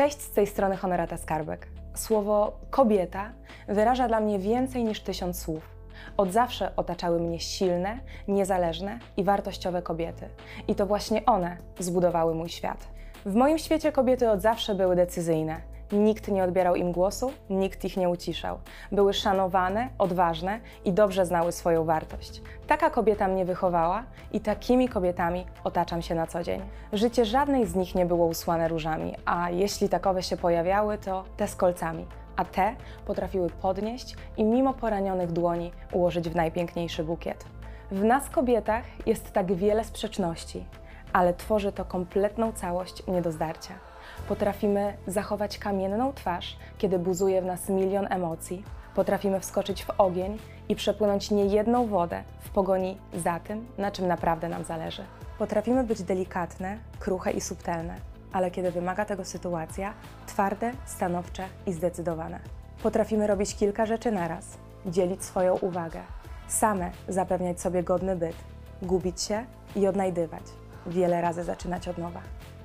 Cześć, z tej strony Honorata Skarbek. Słowo kobieta wyraża dla mnie więcej niż tysiąc słów. Od zawsze otaczały mnie silne, niezależne i wartościowe kobiety. I to właśnie one zbudowały mój świat. W moim świecie kobiety od zawsze były decyzyjne. Nikt nie odbierał im głosu, nikt ich nie uciszał. Były szanowane, odważne i dobrze znały swoją wartość. Taka kobieta mnie wychowała i takimi kobietami otaczam się na co dzień. Życie żadnej z nich nie było usłane różami, a jeśli takowe się pojawiały, to te z kolcami. A te potrafiły podnieść i mimo poranionych dłoni ułożyć w najpiękniejszy bukiet. W nas, kobietach, jest tak wiele sprzeczności, ale tworzy to kompletną całość nie do zdarcia. Potrafimy zachować kamienną twarz, kiedy buzuje w nas milion emocji. Potrafimy wskoczyć w ogień i przepłynąć niejedną wodę w pogoni za tym, na czym naprawdę nam zależy. Potrafimy być delikatne, kruche i subtelne, ale kiedy wymaga tego sytuacja, twarde, stanowcze i zdecydowane. Potrafimy robić kilka rzeczy naraz, dzielić swoją uwagę, same zapewniać sobie godny byt, gubić się i odnajdywać, wiele razy zaczynać od nowa.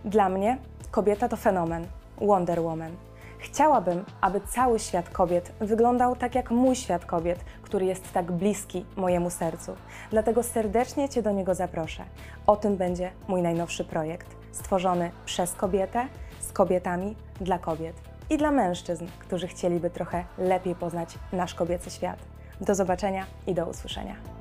Dla mnie kobieta to fenomen, Wonder Woman. Chciałabym, aby cały świat kobiet wyglądał tak jak mój świat kobiet, który jest tak bliski mojemu sercu. Dlatego serdecznie Cię do niego zaproszę. O tym będzie mój najnowszy projekt, stworzony przez kobietę, z kobietami, dla kobiet i dla mężczyzn, którzy chcieliby trochę lepiej poznać nasz kobiecy świat. Do zobaczenia i do usłyszenia.